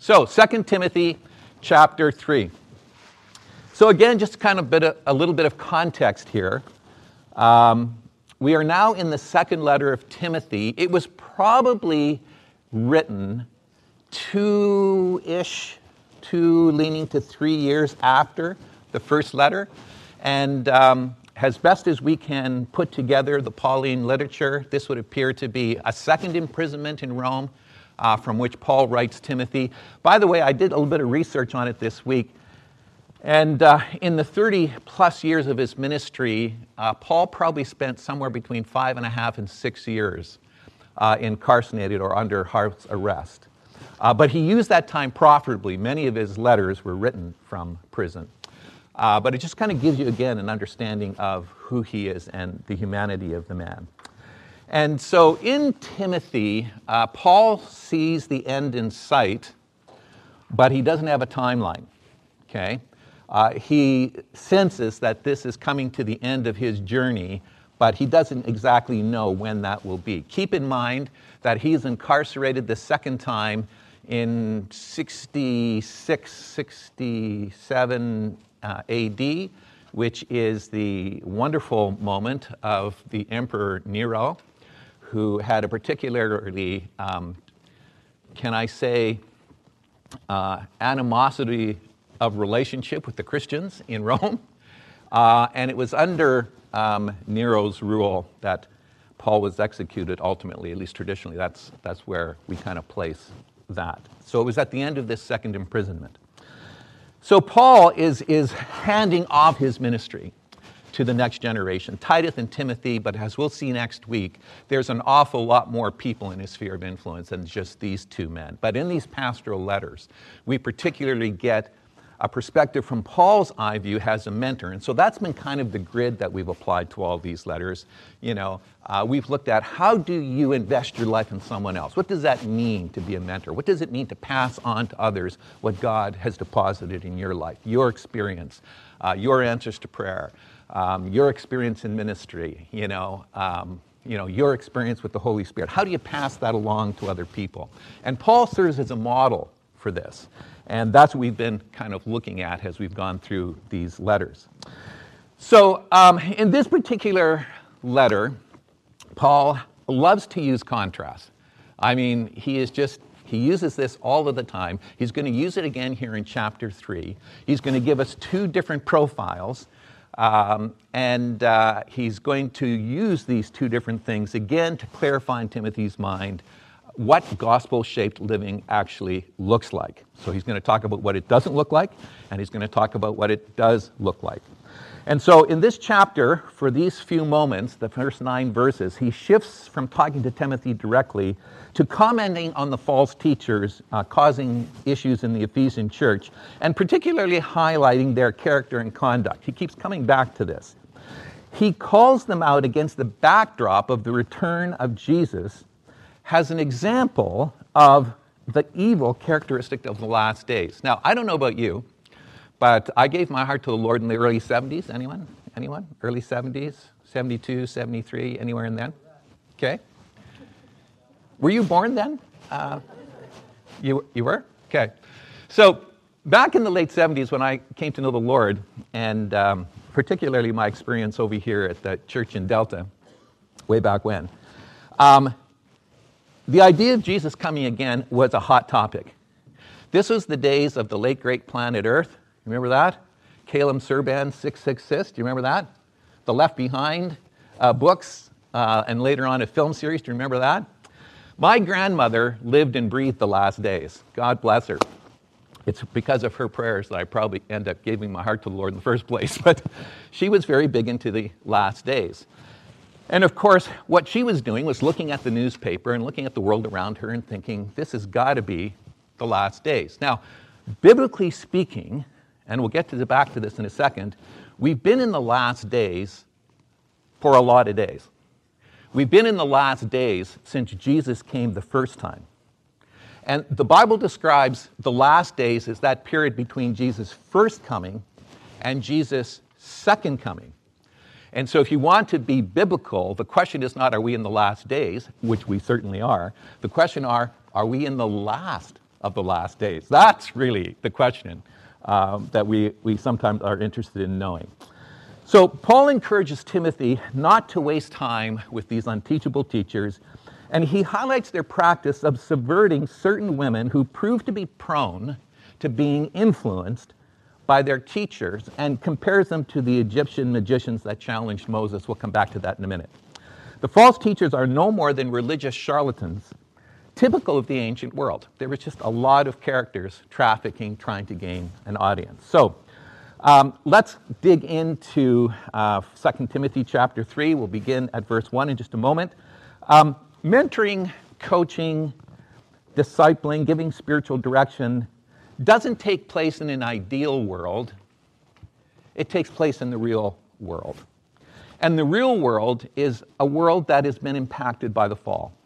So, 2 Timothy chapter 3. So, again, just kind of bit of, a little bit of context here. Um, we are now in the second letter of Timothy. It was probably written two ish, two leaning to three years after the first letter. And um, as best as we can put together the Pauline literature, this would appear to be a second imprisonment in Rome uh, from which Paul writes Timothy. By the way, I did a little bit of research on it this week. And uh, in the 30 plus years of his ministry, uh, Paul probably spent somewhere between five and a half and six years uh, incarcerated or under house arrest. Uh, but he used that time profitably. Many of his letters were written from prison. Uh, but it just kind of gives you, again, an understanding of who he is and the humanity of the man. And so in Timothy, uh, Paul sees the end in sight, but he doesn't have a timeline. Okay? Uh, he senses that this is coming to the end of his journey, but he doesn't exactly know when that will be. Keep in mind that he's incarcerated the second time in 66, 67 uh, AD, which is the wonderful moment of the Emperor Nero, who had a particularly, um, can I say, uh, animosity of relationship with the Christians in Rome. Uh, and it was under um, Nero's rule that Paul was executed ultimately, at least traditionally. That's, that's where we kind of place that. So it was at the end of this second imprisonment. So Paul is, is handing off his ministry to the next generation, Titus and Timothy, but as we'll see next week, there's an awful lot more people in his sphere of influence than just these two men. But in these pastoral letters, we particularly get a perspective from Paul's eye view as a mentor. And so that's been kind of the grid that we've applied to all these letters. You know, uh, we've looked at how do you invest your life in someone else? What does that mean to be a mentor? What does it mean to pass on to others what God has deposited in your life, your experience, uh, your answers to prayer, um, your experience in ministry, you know, um, you know, your experience with the Holy Spirit. How do you pass that along to other people? And Paul serves as a model for this. And that's what we've been kind of looking at as we've gone through these letters. So, um, in this particular letter, Paul loves to use contrast. I mean, he is just, he uses this all of the time. He's going to use it again here in chapter 3. He's going to give us two different profiles. Um, and uh, he's going to use these two different things again to clarify in Timothy's mind what gospel shaped living actually looks like. So he's going to talk about what it doesn't look like, and he's going to talk about what it does look like. And so in this chapter, for these few moments, the first nine verses, he shifts from talking to Timothy directly to commenting on the false teachers uh, causing issues in the Ephesian church, and particularly highlighting their character and conduct. He keeps coming back to this. He calls them out against the backdrop of the return of Jesus has an example of the evil characteristic of the last days. Now, I don't know about you, but I gave my heart to the Lord in the early 70s. Anyone? Anyone? Early 70s? 72, 73, anywhere in then? Okay. Were you born then? Uh, you, you were? Okay. So, back in the late 70s when I came to know the Lord, and um, particularly my experience over here at the church in Delta, way back when, um, the idea of Jesus coming again was a hot topic. This was the days of the late great planet Earth. Remember that? Salem Kirban, 666. Do you remember that? The Left Behind uh, books, uh, and later on a film series. Do you remember that? My grandmother lived and breathed the last days. God bless her. It's because of her prayers that I probably end up giving my heart to the Lord in the first place. But she was very big into the last days. And of course, what she was doing was looking at the newspaper and looking at the world around her and thinking, this has got to be the last days. Now, biblically speaking, and we'll get to the, back to this in a second, we've been in the last days for a lot of days. We've been in the last days since Jesus came the first time. And the Bible describes the last days as that period between Jesus' first coming and Jesus' second coming. And so, if you want to be biblical, the question is not, are we in the last days, which we certainly are. The question are, are we in the last of the last days? That's really the question um, that we, we sometimes are interested in knowing. So, Paul encourages Timothy not to waste time with these unteachable teachers, and he highlights their practice of subverting certain women who prove to be prone to being influenced by their teachers and compares them to the Egyptian magicians that challenged Moses. We'll come back to that in a minute. The false teachers are no more than religious charlatans, typical of the ancient world. There was just a lot of characters trafficking, trying to gain an audience. So um, let's dig into uh, 2 Timothy chapter 3. We'll begin at verse 1 in just a moment. Um, mentoring, coaching, discipling, giving spiritual direction doesn't take place in an ideal world, it takes place in the real world. And the real world is a world that has been impacted by the fall.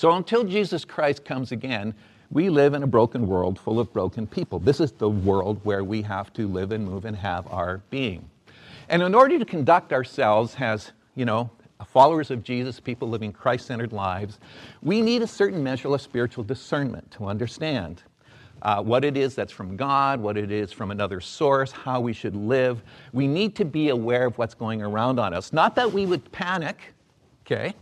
So until Jesus Christ comes again, we live in a broken world full of broken people. This is the world where we have to live and move and have our being. And in order to conduct ourselves as, you know, followers of Jesus, people living Christ centered lives, we need a certain measure of spiritual discernment to understand uh, what it is that's from God, what it is from another source, how we should live. We need to be aware of what's going around on us. Not that we would panic, okay?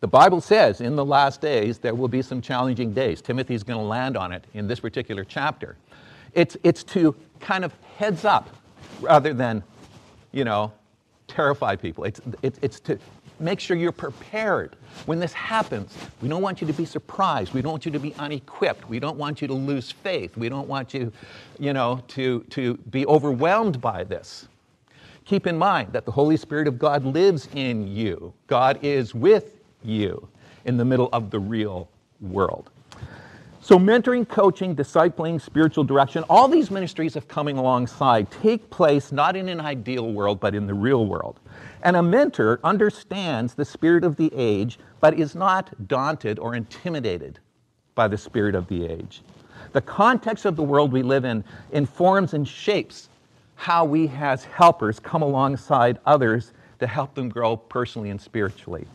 The Bible says in the last days there will be some challenging days. Timothy's going to land on it in this particular chapter. It's, it's to kind of heads up rather than, you know, terrify people. It's, it's, it's to make sure you're prepared when this happens. We don't want you to be surprised. We don't want you to be unequipped. We don't want you to lose faith. We don't want you, you know, to, to be overwhelmed by this. Keep in mind that the Holy Spirit of God lives in you. God is with you in the middle of the real world. So, mentoring, coaching, discipling, spiritual direction, all these ministries of coming alongside take place not in an ideal world, but in the real world. And a mentor understands the spirit of the age, but is not daunted or intimidated by the spirit of the age. The context of the world we live in informs and shapes how we, as helpers, come alongside others to help them grow personally and spiritually.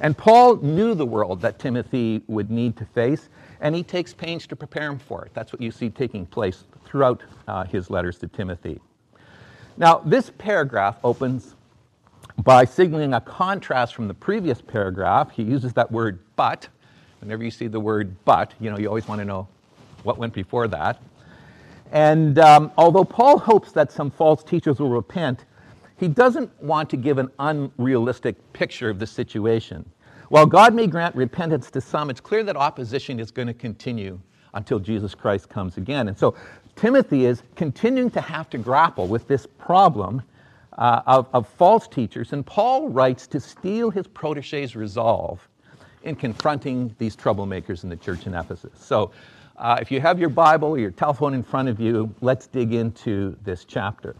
And Paul knew the world that Timothy would need to face, and he takes pains to prepare him for it. That's what you see taking place throughout uh, his letters to Timothy. Now, this paragraph opens by signaling a contrast from the previous paragraph. He uses that word but. Whenever you see the word but, you know, you always want to know what went before that. And um, although Paul hopes that some false teachers will repent, he doesn't want to give an unrealistic picture of the situation. While God may grant repentance to some, it's clear that opposition is going to continue until Jesus Christ comes again. And so Timothy is continuing to have to grapple with this problem uh, of, of false teachers, and Paul writes to steel his protege's resolve in confronting these troublemakers in the church in Ephesus. So, uh, if you have your Bible or your telephone in front of you, let's dig into this chapter.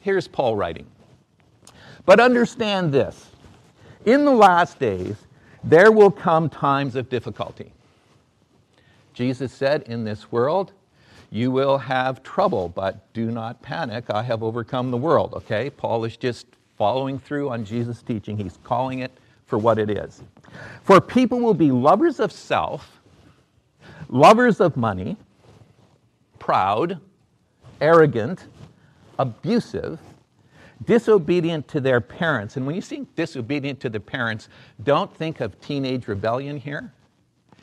Here's Paul writing. But understand this in the last days, there will come times of difficulty. Jesus said, In this world, you will have trouble, but do not panic. I have overcome the world. Okay? Paul is just following through on Jesus' teaching. He's calling it for what it is. For people will be lovers of self, lovers of money, proud, arrogant, abusive, disobedient to their parents. And when you see disobedient to the parents, don't think of teenage rebellion here.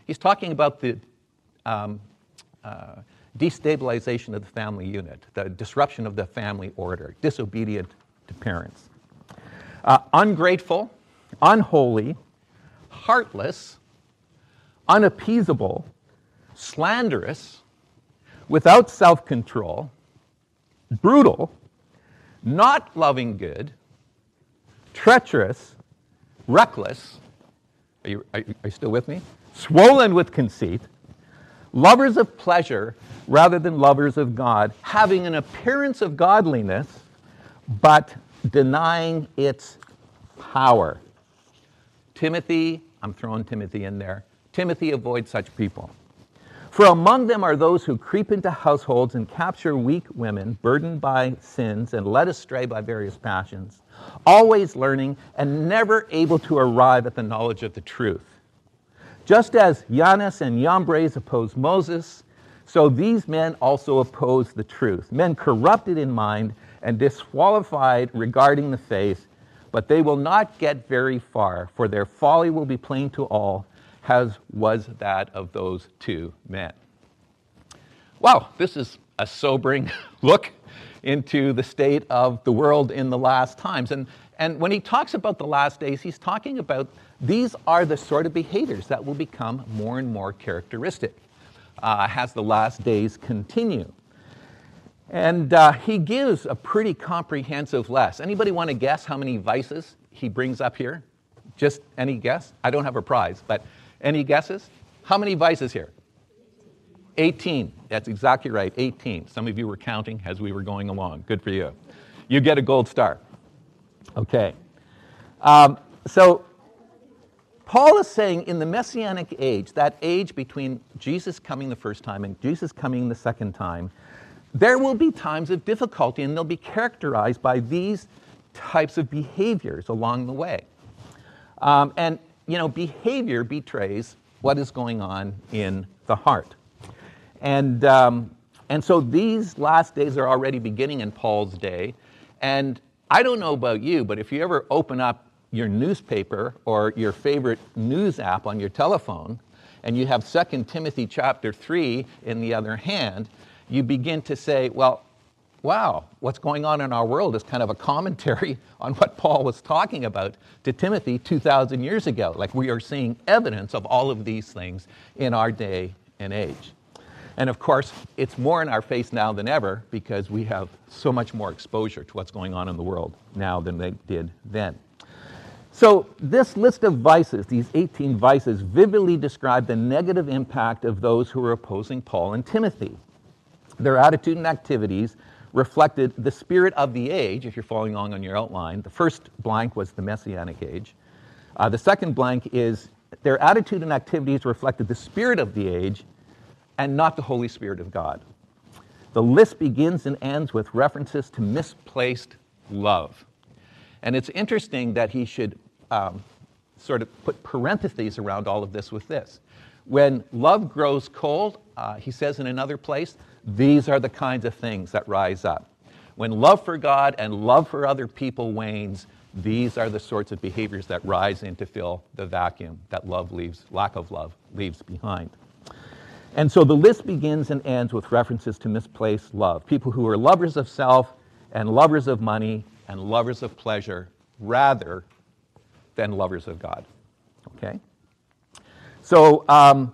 He's talking about the um, uh, destabilization of the family unit, the disruption of the family order, disobedient to parents. Uh, ungrateful, unholy, heartless, unappeasable, slanderous, without self control, brutal, not loving good, treacherous, reckless. Are you, are you, still with me? Swollen with conceit, lovers of pleasure rather than lovers of God, having an appearance of godliness, but denying its power. Timothy, I'm throwing Timothy in there. Timothy, avoid such people. For among them are those who creep into households and capture weak women, burdened by sins and led astray by various passions, always learning and never able to arrive at the knowledge of the truth. Just as Jannes and Jambres opposed Moses, so these men also oppose the truth. Men corrupted in mind and disqualified regarding the faith, but they will not get very far, for their folly will be plain to all, as was that of those two men. Wow, this is a sobering look into the state of the world in the last times. And, and when he talks about the last days, he's talking about these are the sort of behaviors that will become more and more characteristic uh, as the last days continue. And uh, he gives a pretty comprehensive list. Anybody want to guess how many vices he brings up here? Just any guess? I don't have a prize, but any guesses? How many vices here? 18. That's exactly right, 18. Some of you were counting as we were going along. Good for you. You get a gold star. Okay. Um, so, Paul is saying in the Messianic age, that age between Jesus coming the first time and Jesus coming the second time, there will be times of difficulty and they'll be characterized by these types of behaviors along the way. Um, and, you know, behavior betrays what is going on in the heart. And, um, and so these last days are already beginning in Paul's day. And I don't know about you, but if you ever open up your newspaper or your favorite news app on your telephone, and you have 2 Timothy chapter 3 in the other hand, you begin to say, well, wow, what's going on in our world is kind of a commentary on what Paul was talking about to Timothy 2,000 years ago. Like we are seeing evidence of all of these things in our day and age. And of course, it's more in our face now than ever because we have so much more exposure to what's going on in the world now than they did then. So, this list of vices, these 18 vices, vividly describe the negative impact of those who are opposing Paul and Timothy. Their attitude and activities reflected the spirit of the age, if you're following along on your outline. The first blank was the Messianic age. Uh, the second blank is their attitude and activities reflected the spirit of the age and not the Holy Spirit of God. The list begins and ends with references to misplaced love. And it's interesting that he should um, sort of put parentheses around all of this with this. When love grows cold, uh, he says in another place, these are the kinds of things that rise up. When love for God and love for other people wanes, these are the sorts of behaviors that rise in to fill the vacuum that love leaves, lack of love leaves behind. And so the list begins and ends with references to misplaced love. People who are lovers of self and lovers of money and lovers of pleasure rather than lovers of God. Okay? So, um,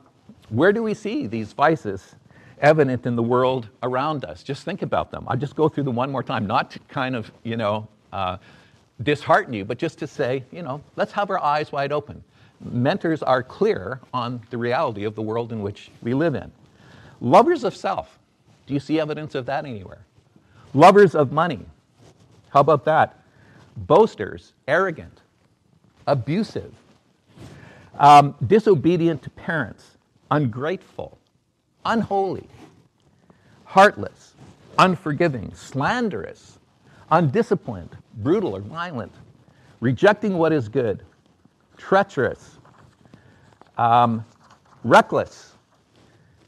where do we see these vices evident in the world around us. Just think about them. I'll just go through them one more time, not to kind of, you know, uh, dishearten you, but just to say, you know, let's have our eyes wide open. Mentors are clear on the reality of the world in which we live in. Lovers of self. Do you see evidence of that anywhere? Lovers of money. How about that? Boasters, arrogant, abusive, um, disobedient to parents, ungrateful, unholy, heartless, unforgiving, slanderous, undisciplined, brutal or violent, rejecting what is good, treacherous, um, reckless,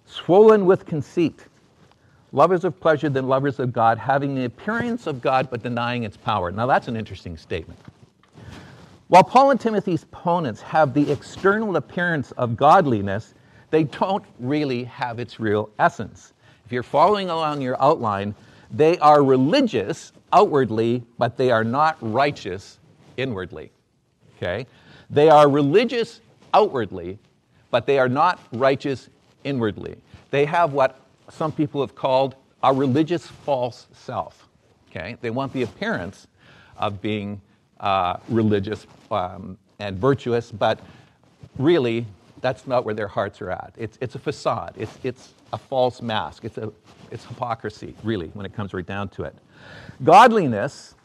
swollen with conceit, lovers of pleasure than lovers of God, having the appearance of God but denying its power. Now that's an interesting statement. While Paul and Timothy's opponents have the external appearance of godliness, they don't really have its real essence. If you're following along your outline, they are religious outwardly, but they are not righteous inwardly. Okay? They are religious outwardly, but they are not righteous inwardly. They have what some people have called a religious false self. Okay? They want the appearance of being uh, religious um, and virtuous, but really that's not where their hearts are at. It's, it's a facade, it's, it's a false mask, it's, a, it's hypocrisy, really, when it comes right down to it. Godliness,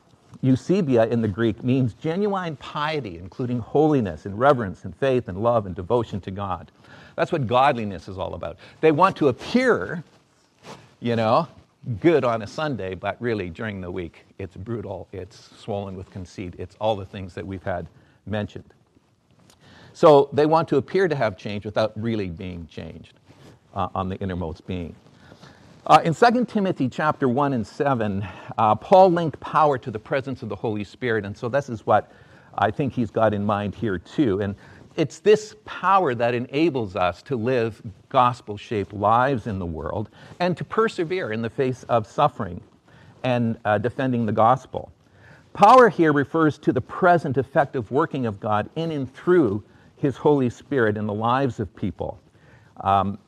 eusebeia in the Greek, means genuine piety, including holiness and reverence and faith and love and devotion to God. That's what godliness is all about. They want to appear, you know, good on a Sunday, but really during the week, it's brutal, it's swollen with conceit, it's all the things that we've had mentioned. So they want to appear to have changed without really being changed uh, on the innermost being. Uh, in 2 Timothy chapter 1 and 7, uh, Paul linked power to the presence of the Holy Spirit, and so this is what I think he's got in mind here too. And it's this power that enables us to live gospel shaped lives in the world and to persevere in the face of suffering and uh, defending the gospel. Power here refers to the present effective working of God in and through His Holy Spirit in the lives of people. Um,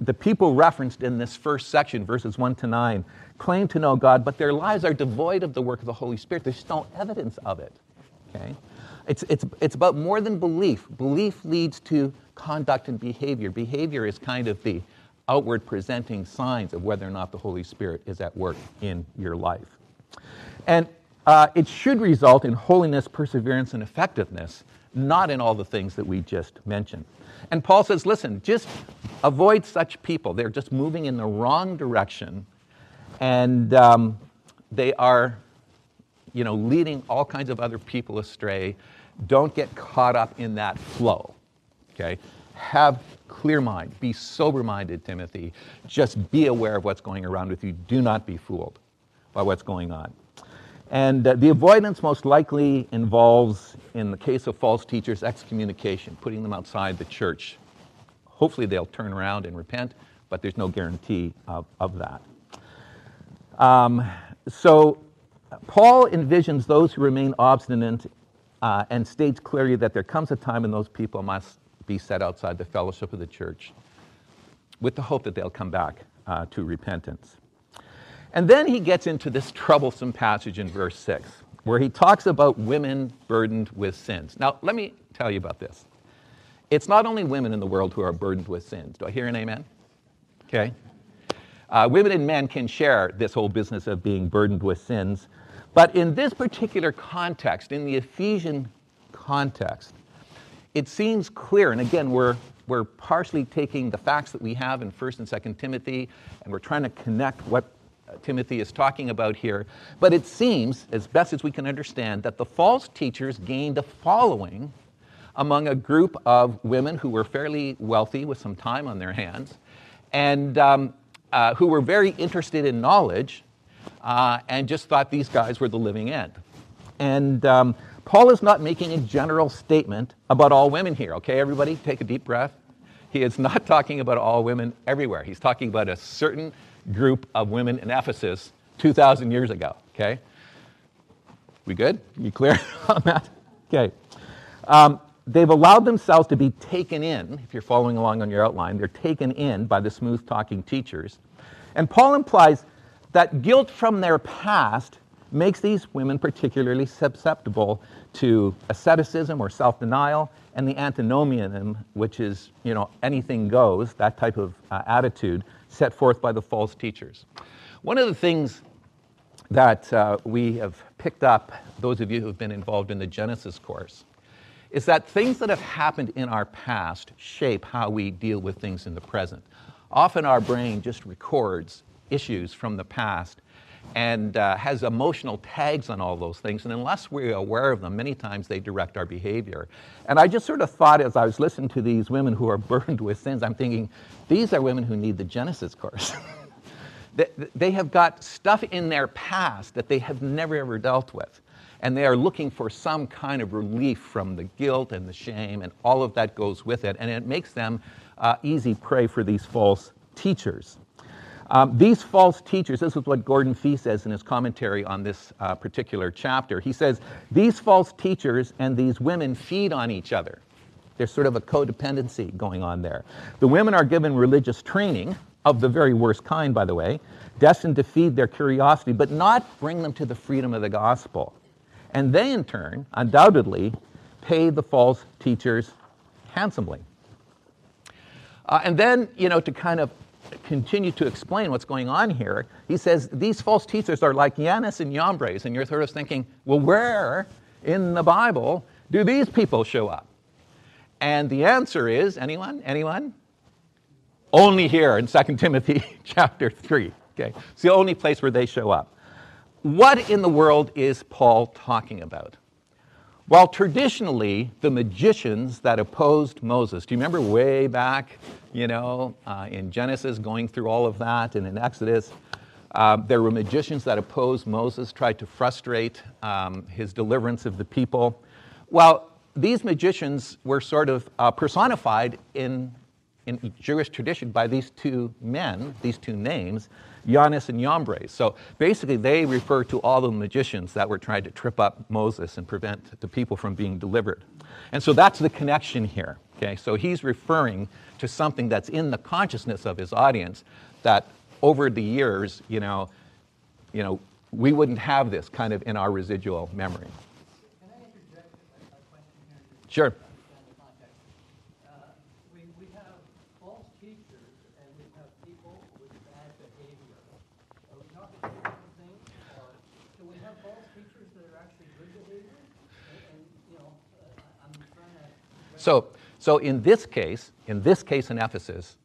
the people referenced in this first section, verses 1 to 9, claim to know God, but their lives are devoid of the work of the Holy Spirit. There's no evidence of it. Okay? It's, it's, it's about more than belief. Belief leads to conduct and behavior. Behavior is kind of the outward presenting signs of whether or not the Holy Spirit is at work in your life. And uh, it should result in holiness, perseverance, and effectiveness, not in all the things that we just mentioned. And Paul says, listen, just avoid such people. They're just moving in the wrong direction, and um, they are, you know, leading all kinds of other people astray don't get caught up in that flow. Okay? Have clear mind. Be sober minded, Timothy. Just be aware of what's going around with you. Do not be fooled by what's going on. And uh, the avoidance most likely involves, in the case of false teachers, excommunication, putting them outside the church. Hopefully they'll turn around and repent, but there's no guarantee of, of that. Um, so Paul envisions those who remain obstinate uh, and states clearly that there comes a time when those people must be set outside the fellowship of the church with the hope that they'll come back uh, to repentance. And then he gets into this troublesome passage in verse 6, where he talks about women burdened with sins. Now, let me tell you about this. It's not only women in the world who are burdened with sins. Do I hear an amen? Okay. Uh, women and men can share this whole business of being burdened with sins. But in this particular context, in the Ephesian context, it seems clear, and again, we're, we're partially taking the facts that we have in 1st and 2nd Timothy, and we're trying to connect what Timothy is talking about here. But it seems, as best as we can understand, that the false teachers gained a following among a group of women who were fairly wealthy with some time on their hands and um, uh, who were very interested in knowledge uh, and just thought these guys were the living end. And um, Paul is not making a general statement about all women here, okay, everybody? Take a deep breath. He is not talking about all women everywhere. He's talking about a certain group of women in Ephesus 2,000 years ago, okay? We good? You clear on that? Okay. Um, they've allowed themselves to be taken in, if you're following along on your outline, they're taken in by the smooth talking teachers. And Paul implies that guilt from their past makes these women particularly susceptible to asceticism or self denial and the antinomianism, which is, you know, anything goes, that type of uh, attitude set forth by the false teachers. One of the things that uh, we have picked up, those of you who have been involved in the Genesis course, is that things that have happened in our past shape how we deal with things in the present. Often our brain just records issues from the past and uh, has emotional tags on all those things. And unless we're aware of them, many times they direct our behavior. And I just sort of thought as I was listening to these women who are burned with sins, I'm thinking, these are women who need the Genesis course. they, they have got stuff in their past that they have never ever dealt with. And they are looking for some kind of relief from the guilt and the shame, and all of that goes with it. And it makes them uh, easy prey for these false teachers. Um, these false teachers, this is what Gordon Fee says in his commentary on this uh, particular chapter. He says, These false teachers and these women feed on each other. There's sort of a codependency going on there. The women are given religious training, of the very worst kind, by the way, destined to feed their curiosity, but not bring them to the freedom of the gospel. And they, in turn, undoubtedly, pay the false teachers handsomely. Uh, and then, you know, to kind of continue to explain what's going on here, he says these false teachers are like Jannes and Jambres, and you're sort of thinking, well, where in the Bible do these people show up? And the answer is anyone? Anyone? Only here in 2 Timothy chapter 3. Okay, it's the only place where they show up. What in the world is Paul talking about? Well, traditionally, the magicians that opposed Moses, do you remember way back, you know, uh, in Genesis, going through all of that, and in Exodus, uh, there were magicians that opposed Moses, tried to frustrate um, his deliverance of the people. Well, these magicians were sort of uh, personified in, in Jewish tradition by these two men, these two names, Jannes and Jambres. So basically, they refer to all the magicians that were trying to trip up Moses and prevent the people from being delivered. And so that's the connection here. Okay, so he's referring to something that's in the consciousness of his audience that over the years, you know, you know, we wouldn't have this kind of in our residual memory. Sure. So, so in this case, in this case in Ephesus,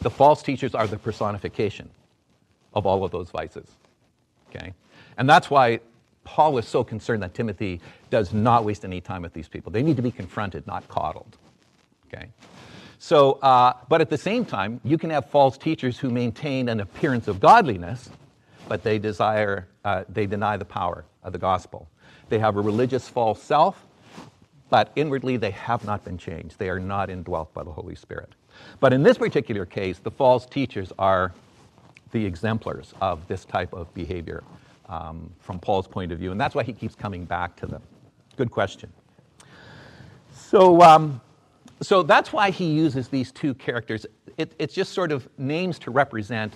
the false teachers are the personification of all of those vices. Okay? And that's why Paul is so concerned that Timothy does not waste any time with these people. They need to be confronted, not coddled. Okay? So, uh, but at the same time, you can have false teachers who maintain an appearance of godliness, but they desire, uh, they deny the power of the gospel. They have a religious false self, but inwardly they have not been changed. They are not indwelt by the Holy Spirit. But in this particular case, the false teachers are the exemplars of this type of behavior um, from Paul's point of view, and that's why he keeps coming back to them. Good question. So, um, so that's why he uses these two characters. It, it's just sort of names to represent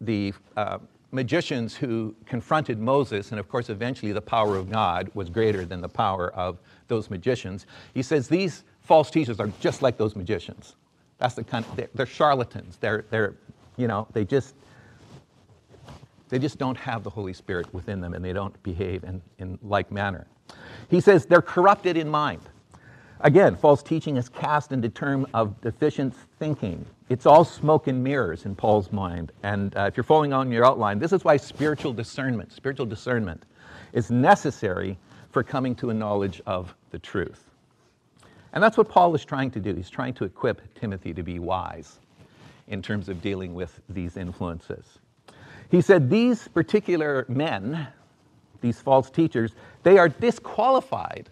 the uh, magicians who confronted Moses, and of course, eventually the power of God was greater than the power of those magicians. He says these false teachers are just like those magicians. That's the kind of, they're, they're charlatans. They're, they're, you know, they just, they just don't have the Holy Spirit within them and they don't behave in, in like manner. He says they're corrupted in mind. Again, false teaching is cast into term of deficient thinking. It's all smoke and mirrors in Paul's mind. And uh, if you're following on your outline, this is why spiritual discernment, spiritual discernment, is necessary for coming to a knowledge of the truth. And that's what Paul is trying to do. He's trying to equip Timothy to be wise in terms of dealing with these influences. He said, These particular men, these false teachers, they are disqualified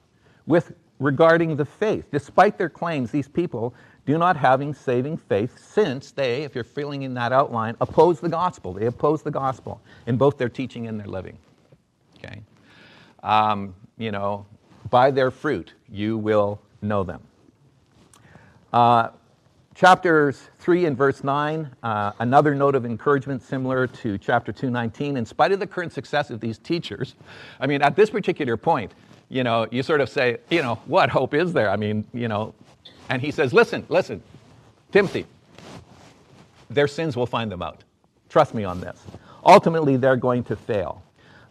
with regarding the faith. Despite their claims, these people do not having saving faith since they, if you're feeling in that outline, oppose the gospel. They oppose the gospel in both their teaching and their living. Okay? Um, you know, by their fruit you will know them. Uh, chapters 3 and verse 9, uh, another note of encouragement similar to chapter 219. In spite of the current success of these teachers, I mean, at this particular point, you know, you sort of say, you know, what hope is there? I mean, you know, and he says, listen, listen, Timothy, their sins will find them out. Trust me on this. Ultimately, they're going to fail.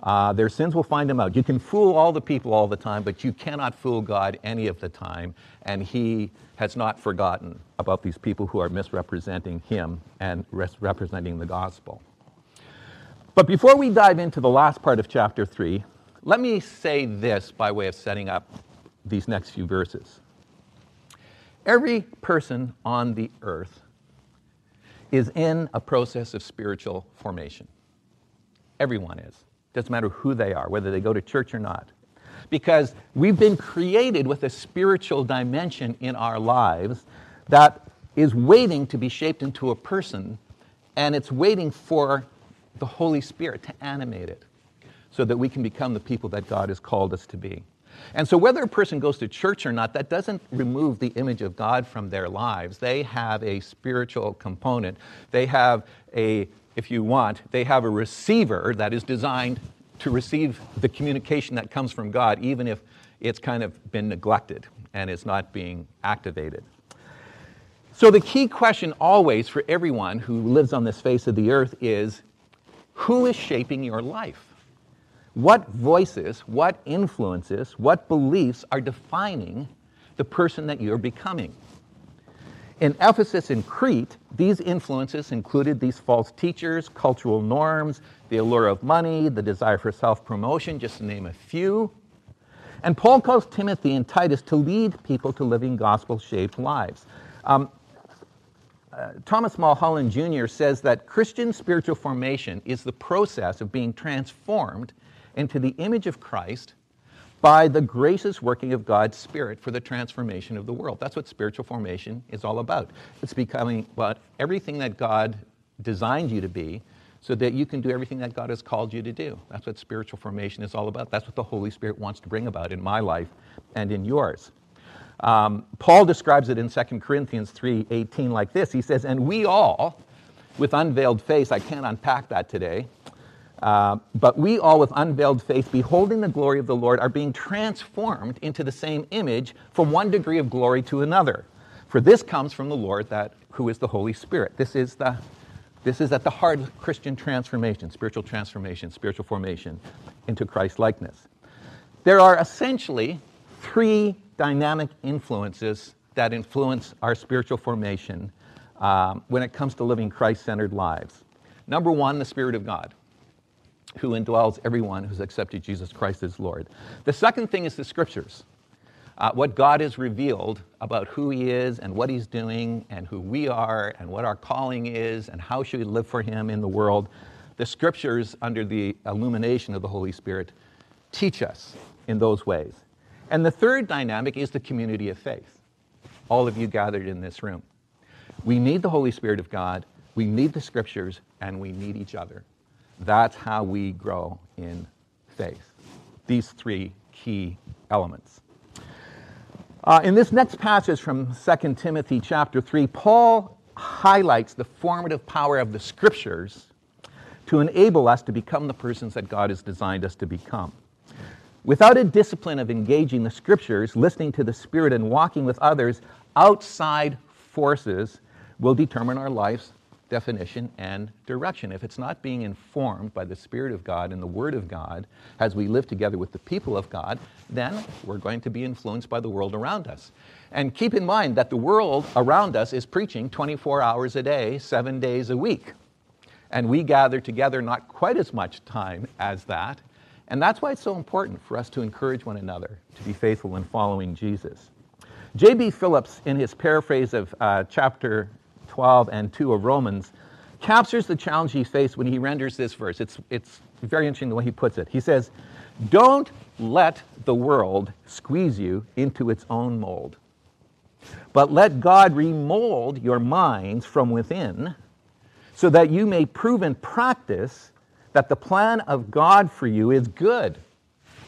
Uh, their sins will find them out. You can fool all the people all the time, but you cannot fool God any of the time. And He has not forgotten about these people who are misrepresenting Him and representing the gospel. But before we dive into the last part of chapter 3, let me say this by way of setting up these next few verses. Every person on the earth is in a process of spiritual formation. Everyone is. Doesn't matter who they are, whether they go to church or not. Because we've been created with a spiritual dimension in our lives that is waiting to be shaped into a person, and it's waiting for the Holy Spirit to animate it so that we can become the people that God has called us to be. And so, whether a person goes to church or not, that doesn't remove the image of God from their lives. They have a spiritual component. They have a if you want, they have a receiver that is designed to receive the communication that comes from God, even if it's kind of been neglected and is not being activated. So, the key question always for everyone who lives on this face of the earth is who is shaping your life? What voices, what influences, what beliefs are defining the person that you're becoming? In Ephesus and Crete, these influences included these false teachers, cultural norms, the allure of money, the desire for self promotion, just to name a few. And Paul calls Timothy and Titus to lead people to living gospel shaped lives. Um, uh, Thomas Mulholland Jr. says that Christian spiritual formation is the process of being transformed into the image of Christ by the gracious working of God's Spirit for the transformation of the world. That's what spiritual formation is all about. It's becoming what everything that God designed you to be so that you can do everything that God has called you to do. That's what spiritual formation is all about. That's what the Holy Spirit wants to bring about in my life and in yours. Um, Paul describes it in 2 Corinthians 3:18 like this. He says, "And we all, with unveiled face, I can't unpack that today, uh, but we all, with unveiled face, beholding the glory of the Lord, are being transformed into the same image from one degree of glory to another. For this comes from the Lord, that who is the Holy Spirit. This is the this is at the heart of Christian transformation, spiritual transformation, spiritual formation into Christ likeness. There are essentially three dynamic influences that influence our spiritual formation um, when it comes to living Christ centered lives. Number one, the Spirit of God, who indwells everyone who's accepted Jesus Christ as Lord. The second thing is the Scriptures. Uh, what God has revealed about who He is and what He's doing and who we are and what our calling is and how should we live for Him in the world. The Scriptures, under the illumination of the Holy Spirit, teach us in those ways. And the third dynamic is the community of faith, all of you gathered in this room. We need the Holy Spirit of God, we need the scriptures, and we need each other. That's how we grow in faith. These three key elements. Uh, in this next passage from 2 Timothy chapter 3, Paul highlights the formative power of the scriptures to enable us to become the persons that God has designed us to become. Without a discipline of engaging the scriptures, listening to the Spirit, and walking with others, outside forces will determine our life's definition and direction. If it's not being informed by the Spirit of God and the Word of God as we live together with the people of God, then we're going to be influenced by the world around us. And keep in mind that the world around us is preaching 24 hours a day, seven days a week. And we gather together not quite as much time as that. And that's why it's so important for us to encourage one another to be faithful in following Jesus. J.B. Phillips, in his paraphrase of uh, chapter 12 and 2 of Romans, captures the challenge he faced when he renders this verse. It's, it's very interesting the way he puts it. He says, Don't let the world squeeze you into its own mold, but let God remold your minds from within so that you may prove in practice that the plan of God for you is good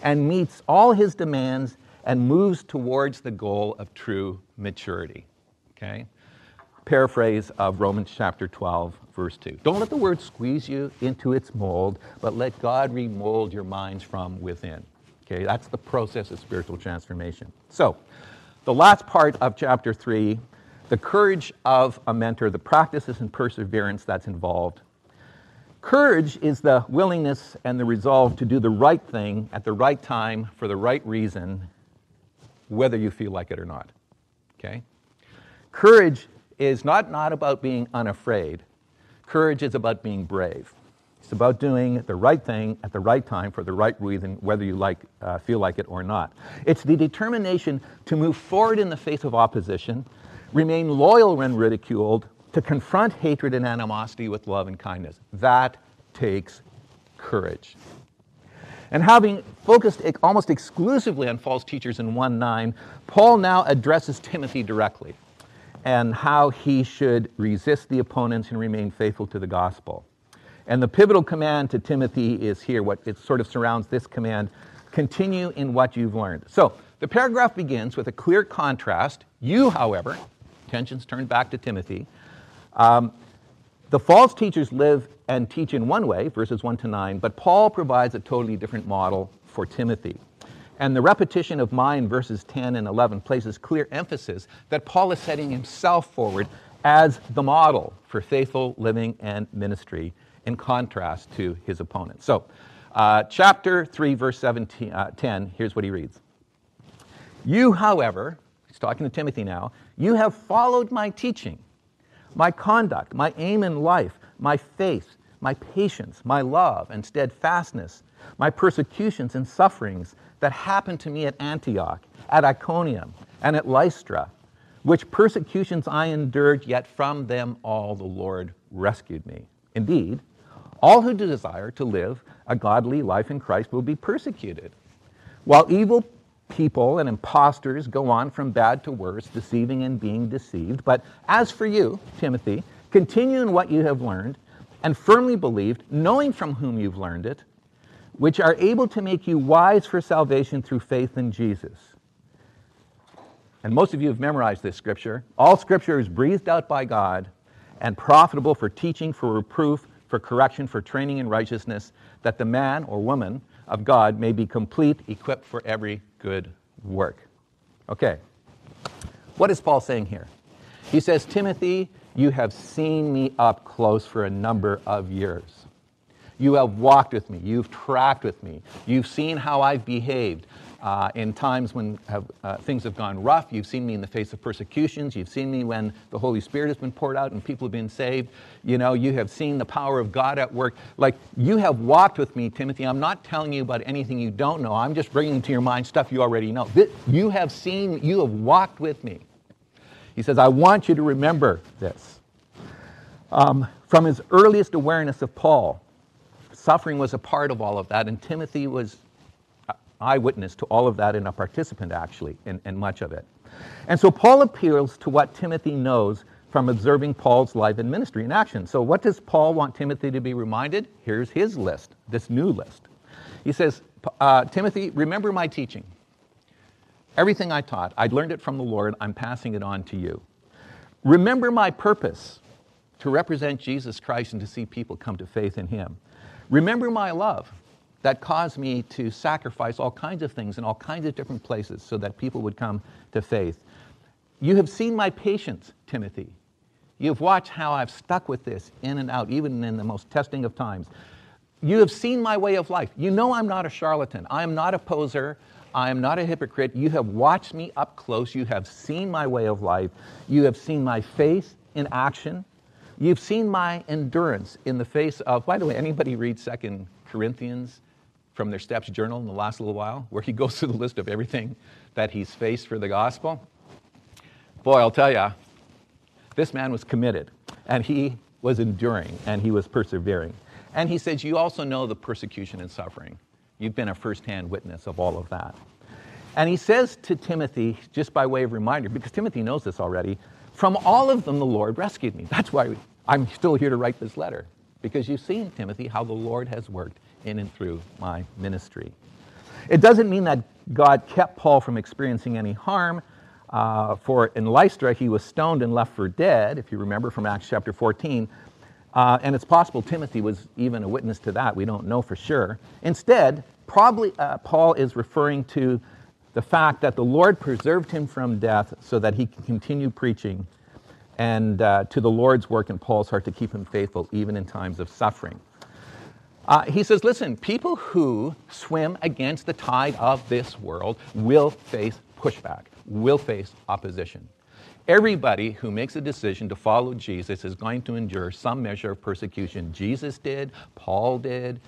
and meets all his demands and moves towards the goal of true maturity. Okay? Paraphrase of Romans chapter 12, verse 2. Don't let the word squeeze you into its mold, but let God remold your minds from within. Okay, that's the process of spiritual transformation. So, the last part of chapter 3, the courage of a mentor, the practices and perseverance that's involved Courage is the willingness and the resolve to do the right thing at the right time for the right reason, whether you feel like it or not. Okay? Courage is not, not about being unafraid. Courage is about being brave. It's about doing the right thing at the right time for the right reason, whether you like, uh, feel like it or not. It's the determination to move forward in the face of opposition, remain loyal when ridiculed, to confront hatred and animosity with love and kindness. That takes courage. And having focused almost exclusively on false teachers in 1 9, Paul now addresses Timothy directly and how he should resist the opponents and remain faithful to the gospel. And the pivotal command to Timothy is here, what it sort of surrounds this command continue in what you've learned. So the paragraph begins with a clear contrast. You, however, tensions turned back to Timothy, um, the false teachers live and teach in one way, verses 1 to 9, but Paul provides a totally different model for Timothy. And the repetition of mine, verses 10 and 11, places clear emphasis that Paul is setting himself forward as the model for faithful living and ministry in contrast to his opponents. So, uh, chapter 3, verse 17, uh, 10, here's what he reads You, however, he's talking to Timothy now, you have followed my teaching my conduct, my aim in life, my faith, my patience, my love and steadfastness, my persecutions and sufferings that happened to me at Antioch, at Iconium, and at Lystra, which persecutions I endured, yet from them all the Lord rescued me. Indeed, all who desire to live a godly life in Christ will be persecuted, while evil people and impostors go on from bad to worse, deceiving and being deceived. But as for you, Timothy, continue in what you have learned and firmly believed, knowing from whom you've learned it, which are able to make you wise for salvation through faith in Jesus. And most of you have memorized this scripture. All scripture is breathed out by God and profitable for teaching, for reproof, for correction, for training in righteousness, that the man or woman of God may be complete, equipped for every good work. Okay. What is Paul saying here? He says, Timothy, you have seen me up close for a number of years. You have walked with me. You've tracked with me. You've seen how I've behaved uh, in times when have, uh, things have gone rough. You've seen me in the face of persecutions. You've seen me when the Holy Spirit has been poured out and people have been saved. You know, you have seen the power of God at work. Like, you have walked with me, Timothy. I'm not telling you about anything you don't know. I'm just bringing to your mind stuff you already know. You have seen, you have walked with me. He says, I want you to remember this. Um, from his earliest awareness of Paul, suffering was a part of all of that, and Timothy was eyewitness to all of that and a participant, actually, in, in much of it. And so Paul appeals to what Timothy knows from observing Paul's life and ministry in action. So, what does Paul want Timothy to be reminded? Here's his list, this new list. He says, uh, Timothy, remember my teaching. Everything I taught, I learned it from the Lord, I'm passing it on to you. Remember my purpose to represent Jesus Christ and to see people come to faith in him. Remember my love that caused me to sacrifice all kinds of things in all kinds of different places so that people would come to faith. You have seen my patience, Timothy. You've watched how I've stuck with this in and out, even in the most testing of times. You have seen my way of life. You know I'm not a charlatan. I am not a poser. I am not a hypocrite. You have watched me up close. You have seen my way of life. You have seen my faith in action. You've seen my endurance in the face of, by the way, anybody read Second Corinthians? from their Steps journal in the last little while, where he goes through the list of everything that he's faced for the gospel. Boy, I'll tell you, this man was committed, and he was enduring, and he was persevering. And he says, You also know the persecution and suffering. You've been a firsthand witness of all of that. And he says to Timothy, just by way of reminder, because Timothy knows this already, from all of them the Lord rescued me. That's why I'm still here to write this letter, because you've seen, Timothy, how the Lord has worked in and through my ministry. It doesn't mean that God kept Paul from experiencing any harm. Uh, for in Lystra, he was stoned and left for dead, if you remember from Acts chapter 14. Uh, and it's possible Timothy was even a witness to that. We don't know for sure. Instead, probably uh, Paul is referring to the fact that the Lord preserved him from death so that he can continue preaching and uh, to the Lord's work in Paul's heart to keep him faithful even in times of suffering. Uh, he says, listen, people who swim against the tide of this world will face pushback, will face opposition. Everybody who makes a decision to follow Jesus is going to endure some measure of persecution. Jesus did, Paul did.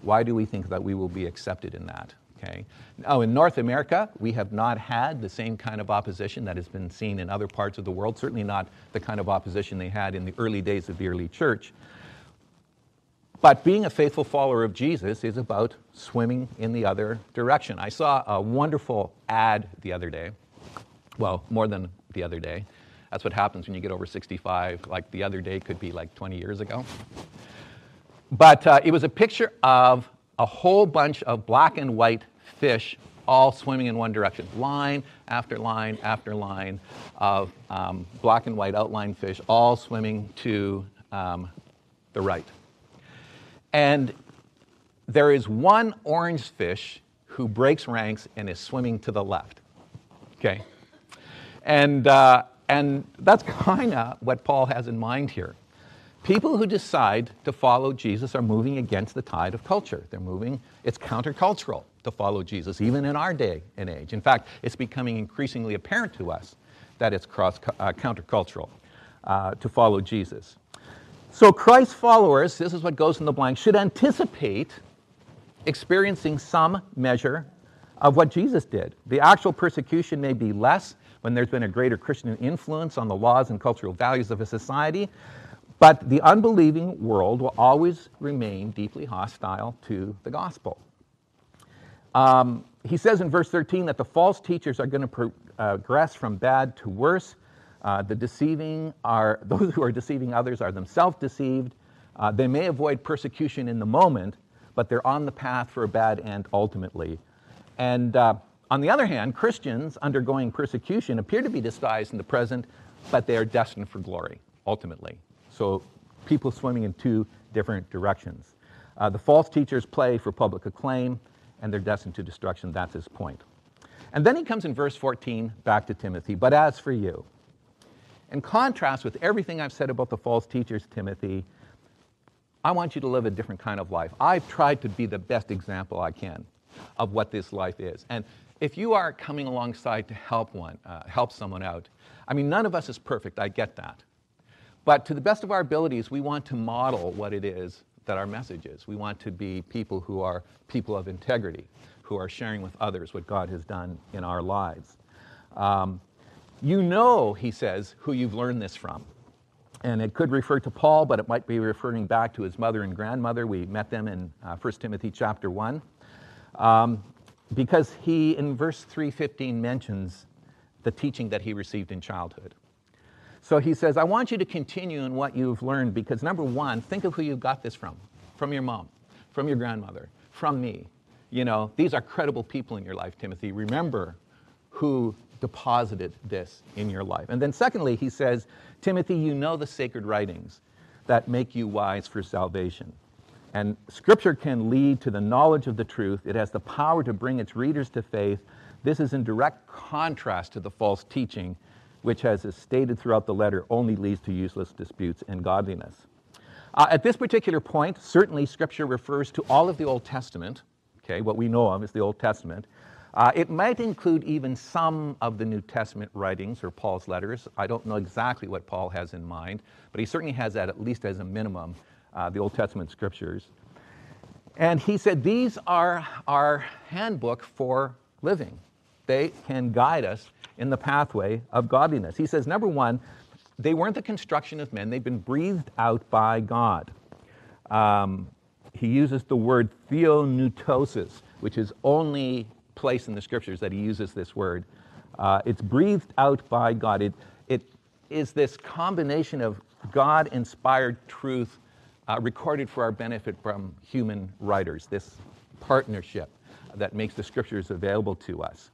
Why do we think that we will be accepted in that? Okay. Now, in North America, we have not had the same kind of opposition that has been seen in other parts of the world, certainly not the kind of opposition they had in the early days of the early church. But being a faithful follower of Jesus is about swimming in the other direction. I saw a wonderful ad the other day. Well, more than the other day. That's what happens when you get over 65. Like the other day could be like 20 years ago. But uh, it was a picture of a whole bunch of black and white fish all swimming in one direction. Line after line after line of um, black and white outline fish all swimming to um, the right. And there is one orange fish who breaks ranks and is swimming to the left. Okay? And, uh, and that's kind of what Paul has in mind here. People who decide to follow Jesus are moving against the tide of culture. They're moving, it's countercultural to follow Jesus, even in our day and age. In fact, it's becoming increasingly apparent to us that it's cross, uh, countercultural uh, to follow Jesus. So, Christ followers, this is what goes in the blank, should anticipate experiencing some measure of what Jesus did. The actual persecution may be less when there's been a greater Christian influence on the laws and cultural values of a society, but the unbelieving world will always remain deeply hostile to the gospel. Um, he says in verse 13 that the false teachers are going to progress from bad to worse. Uh, the deceiving are those who are deceiving others are themselves deceived. Uh, they may avoid persecution in the moment, but they're on the path for a bad end ultimately. And uh, on the other hand, Christians undergoing persecution appear to be despised in the present, but they are destined for glory ultimately. So people swimming in two different directions. Uh, the false teachers play for public acclaim, and they're destined to destruction. That's his point. And then he comes in verse 14 back to Timothy. But as for you, in contrast with everything I've said about the false teachers, Timothy, I want you to live a different kind of life. I've tried to be the best example I can of what this life is. And if you are coming alongside to help one, uh, help someone out, I mean, none of us is perfect. I get that. But to the best of our abilities, we want to model what it is that our message is. We want to be people who are people of integrity, who are sharing with others what God has done in our lives. Um, you know, he says, who you've learned this from. And it could refer to Paul, but it might be referring back to his mother and grandmother. We met them in uh, 1 Timothy chapter 1. Um, because he, in verse 315, mentions the teaching that he received in childhood. So he says, I want you to continue in what you've learned because, number one, think of who you got this from from your mom, from your grandmother, from me. You know, these are credible people in your life, Timothy. Remember who deposited this in your life. And then, secondly, he says, Timothy, you know the sacred writings that make you wise for salvation. And Scripture can lead to the knowledge of the truth. It has the power to bring its readers to faith. This is in direct contrast to the false teaching, which, as is stated throughout the letter, only leads to useless disputes and godliness. Uh, at this particular point, certainly Scripture refers to all of the Old Testament. Okay, what we know of is the Old Testament. Uh, it might include even some of the New Testament writings or Paul's letters. I don't know exactly what Paul has in mind, but he certainly has that at least as a minimum uh, the Old Testament scriptures. And he said, These are our handbook for living. They can guide us in the pathway of godliness. He says, number one, they weren't the construction of men, they've been breathed out by God. Um, he uses the word theopneustos, which is only place in the scriptures that he uses this word. Uh, it's breathed out by God. It, it is this combination of God inspired truth uh, recorded for our benefit from human writers, this partnership that makes the scriptures available to us.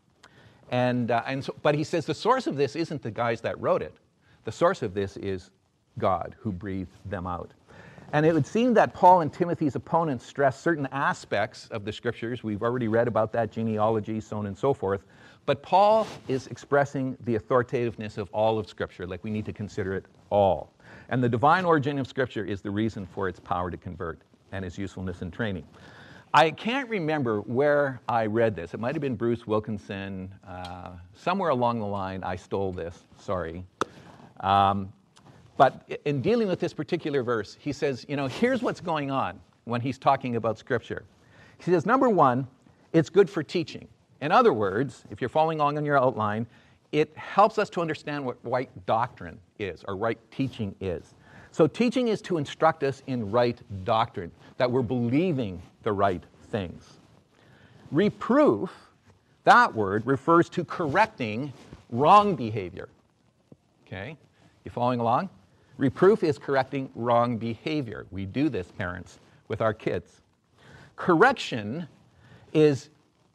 And, uh, and so, but he says the source of this isn't the guys that wrote it. The source of this is God who breathed them out. And it would seem that Paul and Timothy's opponents stress certain aspects of the scriptures. We've already read about that genealogy, so on and so forth. But Paul is expressing the authoritativeness of all of Scripture, like we need to consider it all. And the divine origin of Scripture is the reason for its power to convert and its usefulness in training. I can't remember where I read this. It might have been Bruce Wilkinson. Uh, somewhere along the line, I stole this. Sorry. Um, but in dealing with this particular verse, he says, you know, here's what's going on when he's talking about Scripture. He says, number one, it's good for teaching. In other words, if you're following along on your outline, it helps us to understand what right doctrine is or right teaching is. So, teaching is to instruct us in right doctrine, that we're believing the right things. Reproof, that word, refers to correcting wrong behavior. Okay? You following along? Reproof is correcting wrong behavior. We do this, parents, with our kids. Correction is,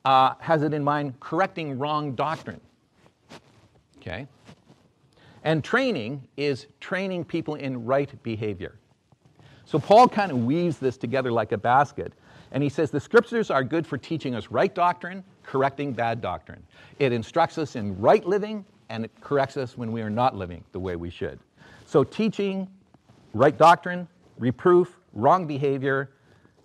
uh, has it in mind correcting wrong doctrine. Okay? And training is training people in right behavior. So Paul kind of weaves this together like a basket. And he says the scriptures are good for teaching us right doctrine, correcting bad doctrine. It instructs us in right living, and it corrects us when we are not living the way we should. So, teaching right doctrine, reproof, wrong behavior,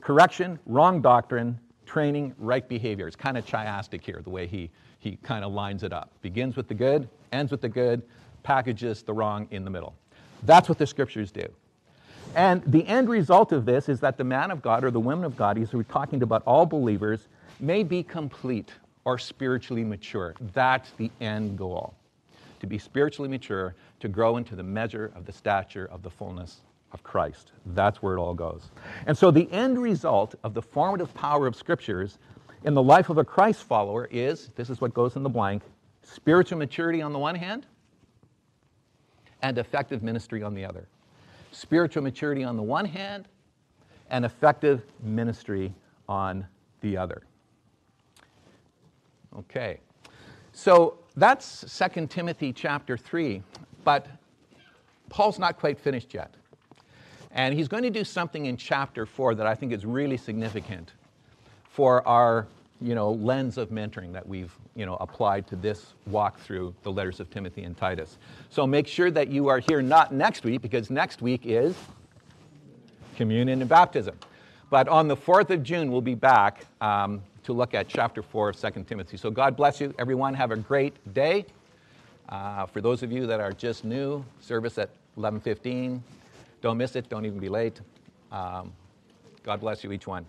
correction, wrong doctrine, training, right behavior. It's kind of chiastic here, the way he, he kind of lines it up. Begins with the good, ends with the good, packages the wrong in the middle. That's what the scriptures do. And the end result of this is that the man of God or the woman of God—he's—we're talking about all believers, may be complete or spiritually mature. That's the end goal. To be spiritually mature, to grow into the measure of the stature of the fullness of Christ. That's where it all goes. And so the end result of the formative power of scriptures in the life of a Christ follower is this is what goes in the blank spiritual maturity on the one hand, and effective ministry on the other. Spiritual maturity on the one hand, and effective ministry on the other. Okay. So that's 2 Timothy chapter 3, but Paul's not quite finished yet. And he's going to do something in chapter 4 that I think is really significant for our you know, lens of mentoring that we've you know, applied to this walk through the letters of Timothy and Titus. So make sure that you are here not next week, because next week is communion and baptism. But on the 4th of June, we'll be back um, to look at chapter 4 of 2 Timothy. So God bless you, everyone. Have a great day. Uh, for those of you that are just new, service at 11:15. Don't miss it. Don't even be late. Um, God bless you, each one.